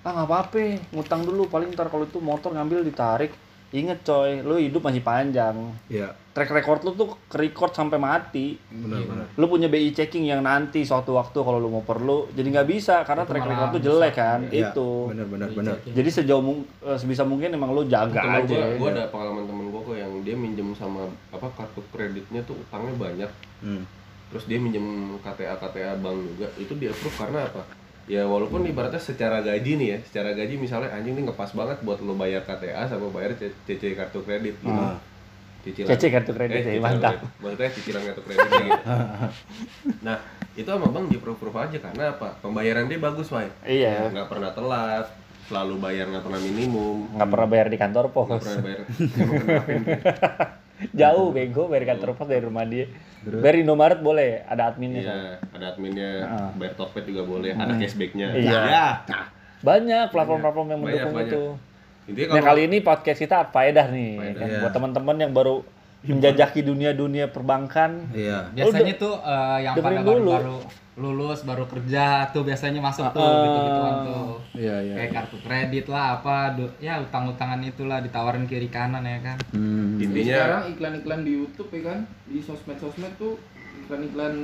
ah nggak apa-apa, ngutang dulu paling ntar kalau itu motor ngambil ditarik. Ingat coy, lo hidup masih panjang. ya Track record lo tuh record sampai mati. benar-benar. Lu punya BI checking yang nanti suatu waktu kalau lu mau perlu jadi nggak bisa karena Itu track record tuh bisa. jelek kan. Iya, Itu. benar-benar benar. Jadi sejauh mung- eh, sebisa mungkin emang lu jaga Temen aja. gua, gua ada pengalaman temen gua kok yang dia minjem sama apa kartu kreditnya tuh utangnya banyak Hmm. terus dia minjem KTA KTA bank juga itu di approve karena apa ya walaupun ibaratnya secara gaji nih ya secara gaji misalnya anjing ini ngepas banget buat lo bayar KTA sama bayar C- CC kartu kredit gitu Ah. cicilan CC kartu kredit ya, cicilan mantap. kredit. maksudnya cicilan kartu kreditnya gitu nah itu sama bang di approve approve aja karena apa pembayaran dia bagus Wai Iya. nggak pernah telat selalu bayar nggak pernah minimum Nggak pernah bayar di kantor nggak pos. pernah bayar emang kenapa? Jauh bego bayar kantor pos dari rumah dia. Bayar Indomaret boleh, ada adminnya. Iya, ada adminnya, Ah. bayar Tokped juga boleh, ada cashbacknya. Iya. Ya. Banyak platform-platform yang Banyak, mendukung banyak. itu. Intinya Nah kalau kali ini podcast kita faedah nih Faedah. kan? Iya. buat teman-teman yang baru menjajaki dunia-dunia perbankan. Iya. biasanya tuh eh, yang pada baru-baru lulus baru kerja tuh biasanya masuk tuh Ah. gitu-gituan tuh Iya iya. kayak kartu kredit lah apa ya utang-utangan itulah ditawarin kiri kanan ya kan Hmm. Jadi intinya sekarang iklan-iklan di YouTube ya kan di sosmed-sosmed tuh iklan-iklan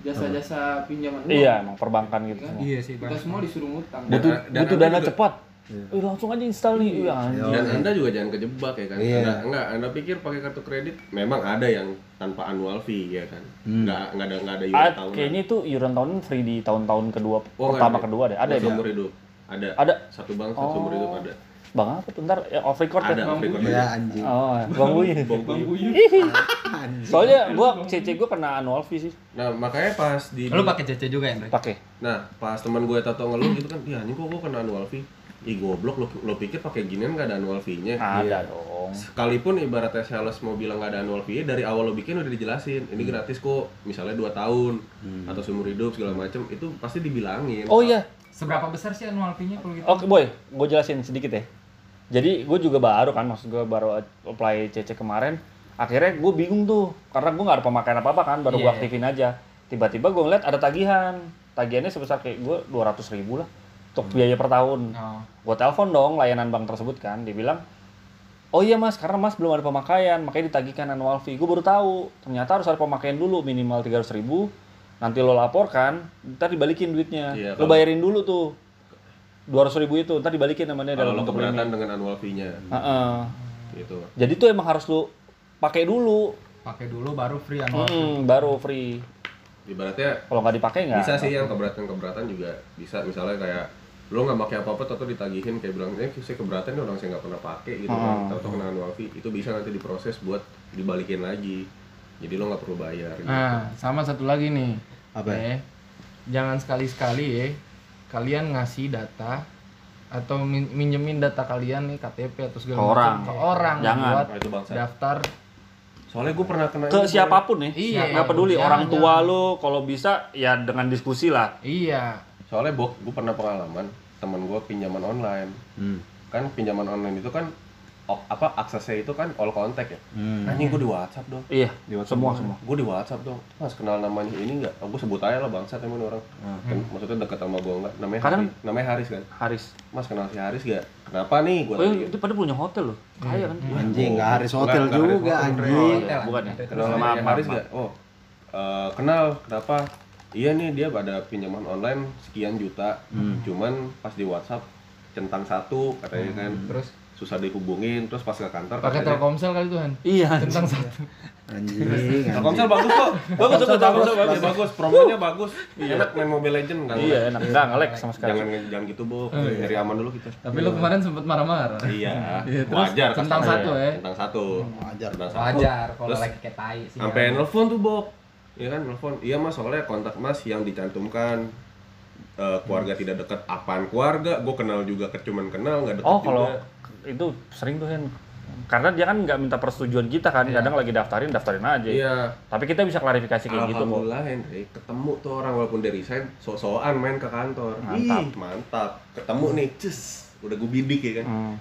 jasa-jasa pinjaman uang. Iya, emang perbankan gitu. Kan? semua. iya sih Kita semua disuruh ngutang. Butuh, dan butuh dana juga- cepat. Eh, langsung aja install nih. Iya, anjing. dan Anda juga jangan kejebak ya kan. Iya. Anda, enggak, Anda pikir pakai kartu kredit memang ada yang tanpa annual fee ya kan. Enggak enggak ada enggak ada iuran Ah, tahunan. kayaknya itu iuran tahunan free di tahun-tahun kedua, Oh, pertama nggak kedua deh. Ada ya, seumur hidup. Ada. Ada. Satu bank satu seumur Oh. hidup ada. Bang apa tuh? Ntar ya, off record Ada ya. off record Ya anjing. Oh, Bang Buy. Bang Buyut. Soalnya gua CC gua kena annual fee sih. Nah, makanya pas di lu pakai CC juga ya Andre? Pakai. Nah, pas teman gue tato ngeluh gitu kan, "Iya, anjing kok gue kena annual fee." Ih goblok lo, lo pikir pakai ginian gak ada annual fee-nya? Ada Iya. dong. sekalipun ibaratnya sales mau bilang nggak ada annual fee dari awal lo bikin udah dijelasin ini gratis kok misalnya dua tahun atau seumur hidup segala macem itu pasti dibilangin Oh iya, Seberapa besar sih annual fee-nya kalau gitu? Oke boy, gue jelasin sedikit ya. Jadi gue juga baru kan, maksud gue baru apply CC kemarin. Akhirnya gue bingung tuh, karena gue nggak ada pemakaian apa apa kan, baru gue Iya. aktifin aja. Tiba-tiba gue ngeliat ada tagihan, tagihannya sebesar kayak gue 200 ribu lah, untuk biaya per tahun. Oh. Gue telepon dong layanan bank tersebut kan, dia bilang, oh iya mas, karena mas belum ada pemakaian, makanya ditagihkan annual fee. Gue baru tahu, ternyata harus ada pemakaian dulu minimal 300 ribu, nanti lo laporkan, ntar dibalikin duitnya. Iya, lo kalau- bayarin dulu tuh, 200 ribu itu, ntar dibalikin namanya kalau dalam lo bentuk keberatan ini. dengan annual fee-nya Heeh. gitu Jadi tuh emang harus lu pakai dulu, Pakai dulu baru free annual fee. Mm, baru free. ibaratnya Kalau nggak dipakai nggak? bisa sih yang keberatan keberatan juga bisa misalnya kayak lo nggak pakai apa apa atau ditagihin kayak bilang eh saya keberatan nih orang saya nggak pernah pakai gitu kan Hmm. atau kena annual fee itu bisa nanti diproses buat dibalikin lagi jadi lo nggak perlu bayar gitu. Nah, sama satu lagi nih. Apa? Eh, jangan sekali-sekali ya kalian ngasih data atau min- minjemin data kalian nih KTP atau segala Ke orang. macam ke orang Jangan. buat Nah, itu daftar soalnya gue pernah kena Ke ini, siapa pun ya, Iya, nggak peduli jangan, orang tua jangan. lu, kalau bisa ya dengan diskusi lah. iya. Soalnya bok gue pernah pengalaman temen gue pinjaman online. Hmm. kan pinjaman online itu kan apa aksesnya itu kan all contact ya? Hmm. anjing gue di WhatsApp dong. Iya, semua semua. gue di WhatsApp dong. Mas kenal namanya ini nggak? Oh, gue sebut aja lah bangsa temen orang. Kan, maksudnya dekat sama gue nggak? Namanya Kadang- Haris. Namanya Haris kan? Haris. mas kenal si Haris gak kenapa nih? Gue Oh, itu pada punya hotel loh. Kaya kan? Anjing, nggak Haris Hotel juga anjing. Hotel, bukan ya? Kenal sama Haris gak oh eh, kenal kenapa iya nih dia pada pinjaman online sekian juta. Cuman pas di WhatsApp centang satu katanya kan. Terus? Susah dihubungin terus pas ke kantor pakai katanya. Telkomsel kali tuhan Iya. tentang satu. Anjing. Telkomsel bagus kok. Bagus, bagus, bagus, bagus. bagus promonya bagus. Enak main Mobile Legend nggak Iya, enak. Enggak nge-lag sama sekali. jangan jangan gitu bu dari aman dulu kita. Tapi lu kemarin sempet marah-marah. Iya. Iya, terus wajar customer satu ya tentang satu. Wajar. satu. Wajar kalau lagi kayak tai sih. sampai nelfon tuh bok Iya kan nelfon iya mas soalnya kontak mas yang dicantumkan eh, keluarga tidak dekat apaan keluarga gue kenal juga cuman kenal nggak dekat Oh, kalau juga itu sering tuh Hen. Karena dia kan nggak minta persetujuan kita kan, kadang lagi daftarin, daftarin aja. iya Tapi kita bisa klarifikasi kayak gitu. Alhamdulillah Henry ketemu tuh orang walaupun dia resign so-soan main ke kantor Mantap. Ih, mantap ketemu nih cus udah gue bidik ya kan Hmm.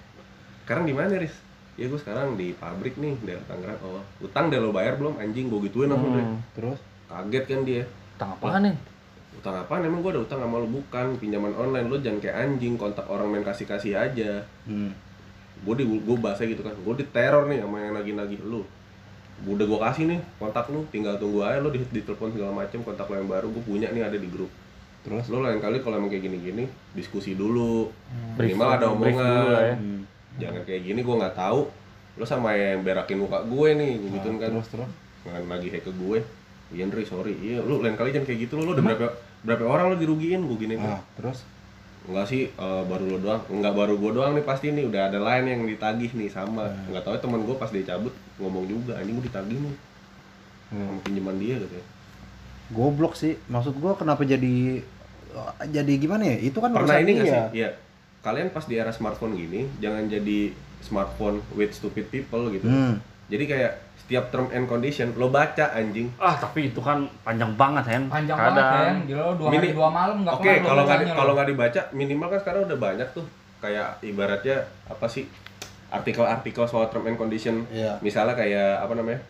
sekarang di mana Riz? Ya gue sekarang di pabrik nih daerah Tangerang. Oh, utang udah lo bayar belum? Anjing gue gituin langsung deh. Hmm. Terus Kaget kan dia. Tang apaan nih? Utang apaan? Emang gue ada utang sama lo bukan? Pinjaman online lo jangan kayak anjing kontak orang main kasih kasih aja. hmm. Gue di gue bahasa gitu kan. Gue diteror nih sama yang nagih-nagih lu. Udah gue kasih nih kontak lu, tinggal tunggu aja lo di, di telepon segala macem kontak lo yang baru gue punya nih ada di grup. Terus Lo lain kali kalau emang kayak gini-gini diskusi dulu. Brief- Minimal ada omongan. dulu lah ya. Hmm. jangan kayak gini gue nggak tahu lo sama yang berakin muka gue nih gue gituin kan terus terus. nggak lagi hack ke gue iya Ndri sorry. Iya lu lain kali jangan kayak gitu lo lo udah berapa berapa orang lo dirugiin gue gini Ah, terus? Enggak sih eh, baru lo doang. Enggak baru gue doang nih pasti nih. Udah ada lain yang ditagih nih sama. Nggak tahu ya teman gue pas dia cabut ngomong juga anjing gue ditagih nih. Sama pinjaman dia gitu ya. Goblok sih. Maksud gua kenapa jadi jadi gimana ya? Itu kan pernah ini dia. sih? Iya. Kalian pas di era smartphone gini jangan jadi smartphone with stupid people gitu. Hmm. Jadi kayak setiap term and condition lo baca anjing Ah, tapi itu kan panjang banget, Hen. Panjang Kadang. banget kan, gila lo dua hari dua malam nggak Oke, lo kalau nggak kalau nggak dibaca, minimal kan sekarang udah banyak tuh kayak ibaratnya apa sih artikel-artikel soal term and condition. Iya. Misalnya kayak apa namanya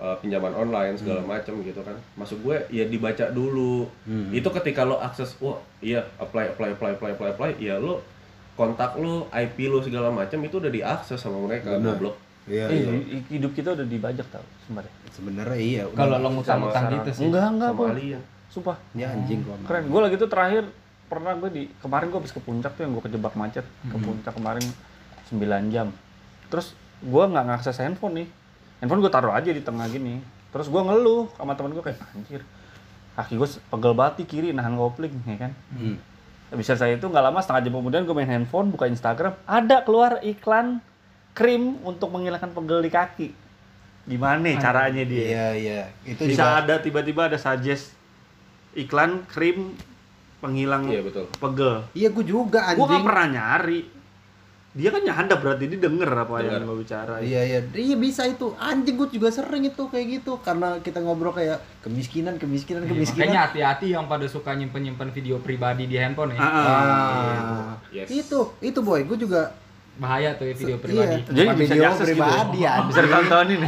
eh, pinjaman online segala macam gitu kan. Masuk gue ya dibaca dulu. Hmm. Itu ketika lo akses, wah iya apply apply apply apply apply apply, ya lo kontak lo, IP lo segala macam itu udah diakses sama mereka Benar. goblok. Iya, Eh, iya. hi- hidup kita udah dibajak tau sebenarnya. Sebenarnya iya. Kalau lo ngutang-ngutang gitu sih. Enggak, enggak, alien. Sumpah. ya anjing gua. Keren. Gue lagi tuh terakhir pernah gue di kemarin gue habis ke puncak tuh yang gue kejebak macet ke puncak kemarin 9 jam. Terus gue nggak ngakses handphone nih. Handphone gue taruh aja di tengah gini. Terus gue ngeluh sama temen gue kayak anjir. Kaki gue pegel banget di kiri nahan kopling ya kan. Hmm. Bisa saya itu nggak lama setengah jam kemudian gue main handphone buka Instagram ada keluar iklan krim untuk menghilangkan pegel di kaki. Gimana caranya dia? Iya, iya. Itu Bisa juga ada tiba-tiba ada suggest iklan krim penghilang Iya betul. pegel. Iya, gua juga Gue anjing. gak pernah nyari. Dia kan nyadap berarti dia denger apa Denger. yang lo bicara. Iya iya, iya bisa itu. Anjing gue juga sering itu kayak gitu karena kita ngobrol kayak kemiskinan, kemiskinan, Iya, kemiskinan. makanya hati-hati yang pada suka nyimpen-nyimpen video pribadi di handphone ya. Ah, ah. Ah, Yes. itu itu boy, gue juga Bahaya tuh ya video Iya. pribadi. Jadi Bukan bisa video diakses gitu. pribadi ya. Bisa ditontonin.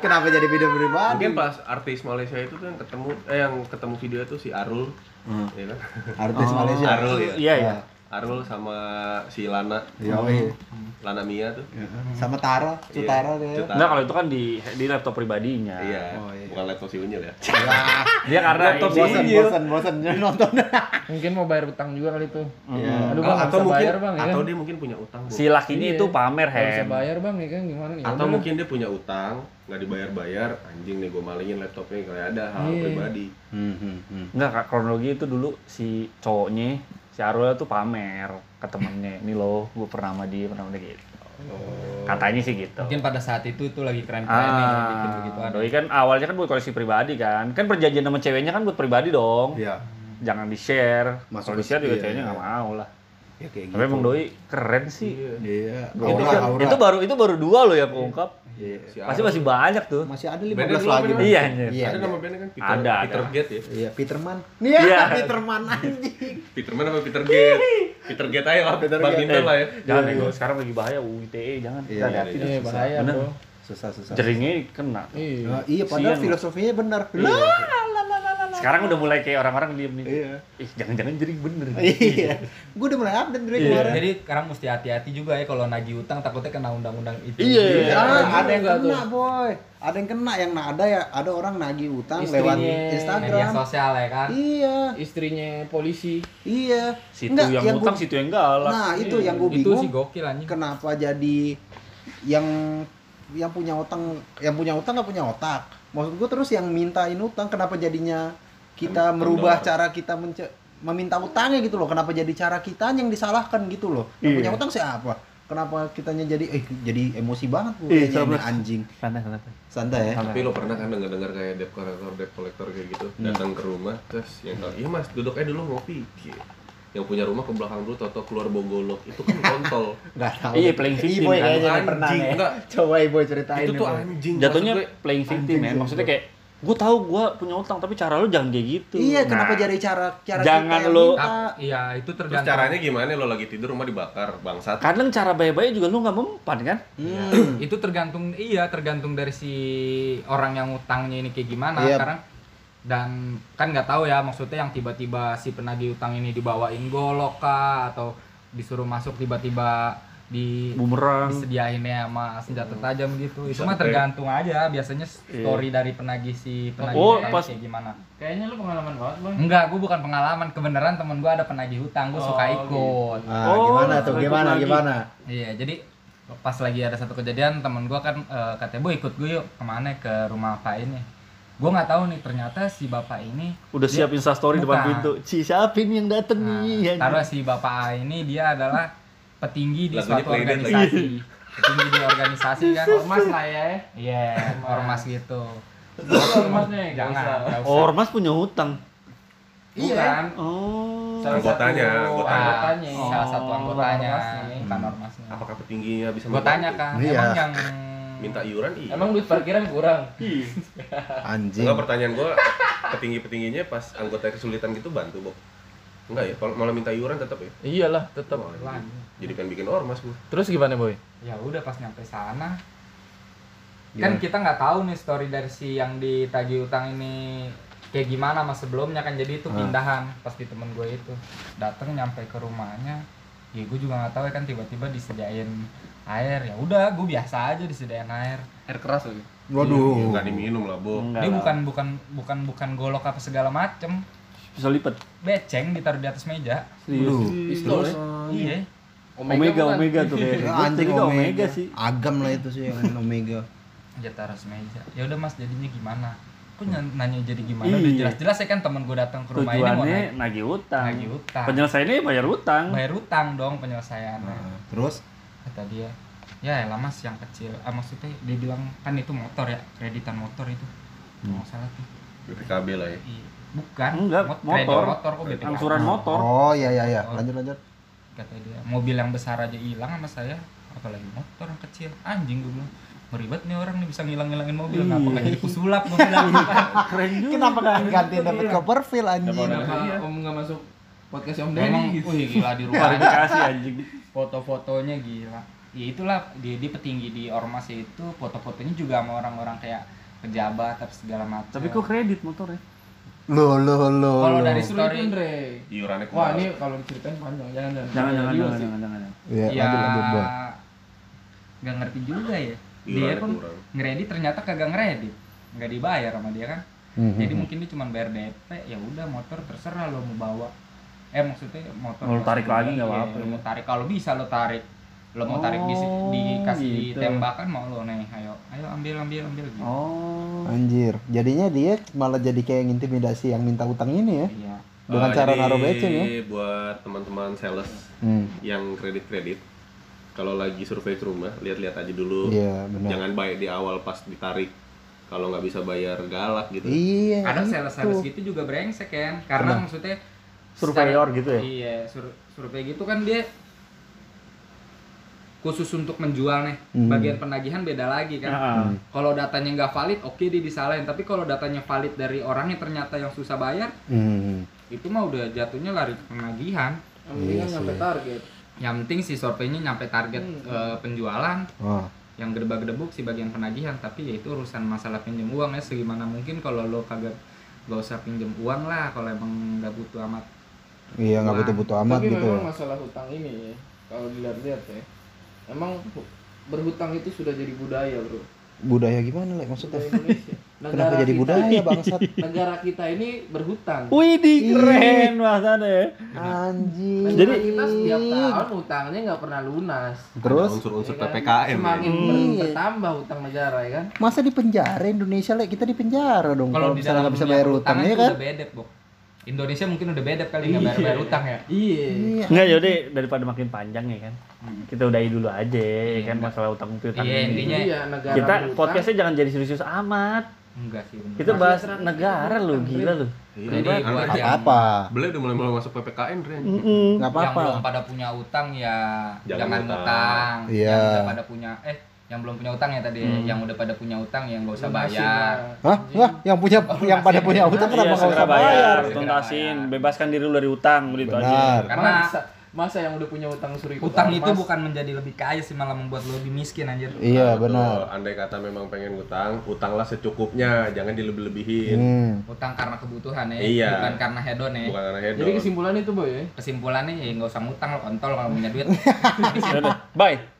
Kenapa jadi video pribadi? Mungkin pas artis Malaysia itu tuh yang ketemu eh yang ketemu video itu si Arul, Hmm. ya kan? Artis Oh, Malaysia. Arul ya. Iya, iya. Arul sama si Lana, Iya, iya. Lana Mia tuh. Sama Tara, Iya, Cutara dia. Cutara. Enggak kalau itu kan di di laptop pribadinya. Iya, Oh, iya. bukan laptop si Unyil ya. Dia karena Laptop ini- bosan, bosan, bosan nonton. Mungkin mau bayar utang juga kali itu. Iya. Aduh bang, nggak atau mungkin bayar bang, ya atau kan? dia mungkin punya utang, Bu. si lakinya Iya. itu pamer Nggak bisa bayar bang, ya kan gimana? Ya atau mungkin dia punya utang nggak dibayar-bayar anjing nih gue malingin laptopnya kayak ada hal Iya. pribadi Hmm, hmm, hmm. Enggak, Kak, kronologi itu dulu si cowoknya, si Arul tuh pamer ke temennya. Ini loh, gue pernah sama dia, pernah sama dia gitu. Katanya sih gitu. Mungkin pada saat itu tuh lagi bikin begitu Ah, ada. doi kan awalnya kan buat koleksi pribadi kan. Kan perjanjian sama ceweknya kan buat pribadi dong. Iya. Jangan di-share. Masuk Kalau di-share ke- juga iya, ceweknya iya. nggak mau lah. Ya kayak gitu. Tapi emang doi keren sih. Iya. Itu, Aura, kan- aura. itu baru itu baru dua loh yang keungkap. Iya. si Pasti masih banyak tuh. Masih ada Bandnya 15 dulu lagi. Iya, anjir. Iya. ada iya. nama bandnya kan Peter, Ada, ada. Peter Gate ya Iya, Peterman. Iya, Iya. Peterman anjing. Peterman apa Peter Gate Peter Gate aja lah Peter badminton Gate. lah ya Jangan Iya, nego, iya. sekarang lagi bahaya UITE, jangan. Iya, Kita hati-hati iya, Iya, bahaya bro. Susah, susah. Jeringnya kena. Iya. Iya, padahal Sian. filosofinya benar. Iya. Lah, lah, lah, lah, lah. Sekarang udah mulai kayak orang-orang diem nih. Iya. Ih, jangan-jangan jering bener. Iya. Gue udah mulai update dari Iya. kemarin. Jadi sekarang mesti hati-hati juga ya kalau nagih utang takutnya kena undang-undang itu. Iya. Ah, Ada ada yang kena, boy. Ada yang kena yang nah, ada ya, ada orang nagih utang Istrinya lewat Media Instagram. sosial ya kan. Iya, Istrinya polisi. iya. Situ Enggak, yang, utang, gua- situ yang galak. Nah, itu Iya, yang gue Itu bingung. sih gokil anjing. kenapa jadi yang yang punya utang yang punya utang nggak punya otak maksud gue terus yang mintain utang kenapa jadinya kita Kan merubah kendor. cara kita meminta utangnya gitu loh. Kenapa jadi cara kita yang disalahkan gitu loh? Yang Iya. punya utang siapa? Kenapa kitanya jadi eh jadi emosi banget gue Iya, ini anjing. Santai, santai. santai ya? Tapi lo pernah kan denger-denger kayak debt collector debt collector kayak gitu? Datang ke rumah terus yang tahu iya mas duduk aja dulu ngopi. Gitu. yang punya rumah ke belakang dulu toto keluar bogolok. Itu kan kontol. Nggak tahu. Iya, playing victim Iboy kan. kayaknya pernah Anjing, enggak. coba ibu ceritain itu tuh anjing. Jatuhnya gue, playing victim ya. Maksudnya kayak gue tahu gue punya utang tapi cara lu jangan kayak gitu. iya kenapa Nah, jadi cara cara jangan kita yang lo- Iya, itu terus tergantung. caranya gimana lo lagi tidur rumah dibakar bangsat Kadang cara baik-baik juga lu nggak mempan kan? Hmm. itu tergantung iya tergantung dari si orang yang utangnya ini kayak gimana Iya. sekarang dan kan nggak tahu ya maksudnya yang tiba-tiba si penagih utang ini dibawain golok kah atau disuruh masuk tiba-tiba di Bumerang. disediainnya sama senjata tajam gitu itu mah tergantung aja biasanya story dari penagih si penagih Oh, utang pas- kayak gimana Kayaknya lu pengalaman banget bang. enggak gue bukan pengalaman kebenaran temen gue ada penagih utang gue suka Oh, ikut Ah, Oh, gimana tuh? Gimana? lagi. Gimana? Iya, jadi pas lagi ada satu kejadian temen gua kan eh, katanya bu ikut gue yuk ke mana ke rumah pak ini. Gue nggak tahu nih ternyata si bapak ini Udah siap instastory depan pintu. Ci siapa ini yang dateng nah, nih? taruh si bapak ini dia adalah petinggi di Lagunya suatu organisasi. Petinggi di organisasi kan. Ormas lah ya. Iya, ormas gitu. Ormasnya ya, Jangan. usah. nggak usah. Ormas punya hutang. Bukan. Oh. Salah Anggotanya, anggotanya. anggotanya. Ah, salah satu Oh, anggotanya, ormasnya. bukan ormasnya. apakah petingginya bisa Gue tanya kan, Iya. emang yang minta iuran iya Emang duit parkiran kurang. Anjing. Enggak pertanyaan gua petinggi-petingginya pas anggota kesulitan gitu bantu, Bob. Enggak ya, kalau malah minta iuran tetap ya. Iyalah, tetap. Wah, Lah. Jadi pengen bikin ormas gua. Terus gimana boy? ya udah pas nyampe sana kan kita nggak tahu nih story dari si yang ditagih utang ini kayak gimana mas sebelumnya kan jadi itu Ah. pindahan pas di temen gue itu datang nyampe ke rumahnya ya gue juga nggak tahu ya kan tiba-tiba disediain air ya udah gue biasa aja disediain air Air keras lagi. Waduh. Enggak diminum lah, Bob. Enggak dia lah. bukan bukan bukan bukan golok apa segala macem Bisa lipet. beceng ditaruh di atas meja Serius. Pistol ya? iya Omega, bukan? Omega tuh kayak. Ya, Gua anjing omega. Omega sih. Agam lah itu sih yang omega. di meja ya udah mas jadinya gimana kok ny- nanya jadi gimana Iya. udah jelas-jelas ya kan temen gue datang ke rumah ini mau Tujuannya naik nagih utang. nagih utang Penyelesaiannya bayar utang. bayar utang dong penyelesaiannya Nah, terus kata dia ya elah mas yang kecil ah, maksudnya dia bilang kan itu motor ya kreditan motor itu Hmm. nggak salah tuh BPKB lah ya. Iya. bukan Enggak, Mot- motor. kredit motor kok BPKB Angsuran motor. Oh iya iya iya. Lanjut lanjut. Kata dia mobil yang besar aja hilang sama saya apalagi motor yang kecil anjing gue bilang meribet nih orang nih bisa ngilang-ngilangin mobil kenapa nggak jadi kusulap mobil lagi Keren juga. Kenapa nggak ganti dapat Copperfield anjing? Kenapa Om nggak masuk podcast Om Deddy gitu. wih gila di rumah Klarifikasi anjing. foto-fotonya gila ya itulah dia, dia petinggi di ormas itu foto-fotonya juga sama orang-orang kayak pejabat tapi segala macam Tapi kok kredit motornya? Lo lo lo. Kalau lo. dari story itu, Andre. iurannya Wah, ini kalau diceritain panjang. Jangan jangan. Jangan jangan Iya jangan jangan jangan. Iya, ya lanjut lanjut, Bang. nggak ngerti juga ya dia Iurannya pun ngeredit ternyata kagak ngeredit nggak dibayar sama dia kan Mhm. jadi mungkin dia cuma bayar DP ya udah motor terserah lo mau bawa eh maksudnya motor Mau lo tarik lagi nggak iya, apa-apa lo ya. mau tarik kalau bisa lo tarik lo mau tarik di Oh, dikasih gitu. tembakan mau lo nih ayo ayo ambil ambil ambil gitu Oh. Anjir, jadinya dia malah jadi kayak ngintimidasi yang minta utang ini ya. iya Dengan Eh, cara naruh beceng ya. buat teman-teman sales Hmm. yang kredit-kredit kalau lagi survei ke rumah lihat-lihat aja dulu Iya, benar. jangan baik di awal pas ditarik kalau nggak bisa bayar galak gitu Iya. kadang itu. sales-sales gitu juga brengsek kan karena maksudnya Surveyor secara- gitu ya? iya sur- survei gitu kan dia khusus untuk menjual nih Hmm. bagian penagihan beda lagi kan Heeh. kalau datanya nggak valid oke dia disalahin tapi kalau datanya valid dari orang yang ternyata yang susah bayar Hmm. itu mah udah jatuhnya lari ke penagihan Yang penting kan nyampe target. yang penting si surveinya nyampe target Hmm. eh, penjualan Oh. yang gedebak-gedebuk si bagian penagihan tapi ya itu urusan masalah pinjam uang ya segimana mungkin kalau lo kagak gak usah pinjam uang lah kalau emang nggak butuh amat Iya, nggak Wah. butuh-butuh amat Tapi gitu. memang masalah hutang ini ya, kalau dilihat-lihat ya, emang hu- berhutang itu sudah jadi budaya bro. Budaya gimana, Le? Maksudnya? Budaya Indonesia. Kenapa jadi kita- budaya, bangsat? Negara kita ini berhutang. Wih, di keren bahasanya. Anjing. Negara Jadi- kita setiap tahun hutangnya nggak pernah lunas. Terus Ada unsur-unsur Ya kan? ppkm Semakin ya. ber- bertambah hutang negara ya kan. masa di penjara Indonesia, Le? Kita di penjara dong. Kalau misalnya nggak bisa bayar ya itu kan? udah bedek Bok. Indonesia mungkin udah bedek kali nggak bayar bayar utang ya Iya. Iya. Enggak jadi daripada makin panjang ya kan. Kita udahi dulu aja ya kan Iya. masalah utang piutang Iya, ini. intinya Iya, negara Kita podcastnya jangan jadi serius amat. enggak sih bener. Kita bahas negara lu, gila lu. Iya, Jadi Nggak yang, apa-apa. Beliau udah mulai mulai masuk ppkm Ren. Nggak yang apa-apa. belum pada punya utang ya Jangan jangan, utang. utang Iya. yang udah pada punya eh yang belum punya utang ya tadi. Hmm. yang udah pada punya utang yang nggak usah bayar. Hah? Hah? Yang punya yang pada punya utang kenapa Iya, usah bayar? tuntasin, bebaskan diri lu dari utang, gitu Benar. aja. karena masa, masa yang udah punya utang suruh ikut utang itu ormas? bukan menjadi lebih kaya sih malah membuat lo lebih miskin anjir Iya, Betul. benar. Andai kata memang pengen utang, utanglah secukupnya, jangan dilebih-lebihin. Hmm. utang karena kebutuhan ya Iya. bukan karena hedon ya Bukan karena hedon. Jadi kesimpulannya itu boy ya. kesimpulannya ya nggak usah ngutang lo kontol kalau punya duit bye.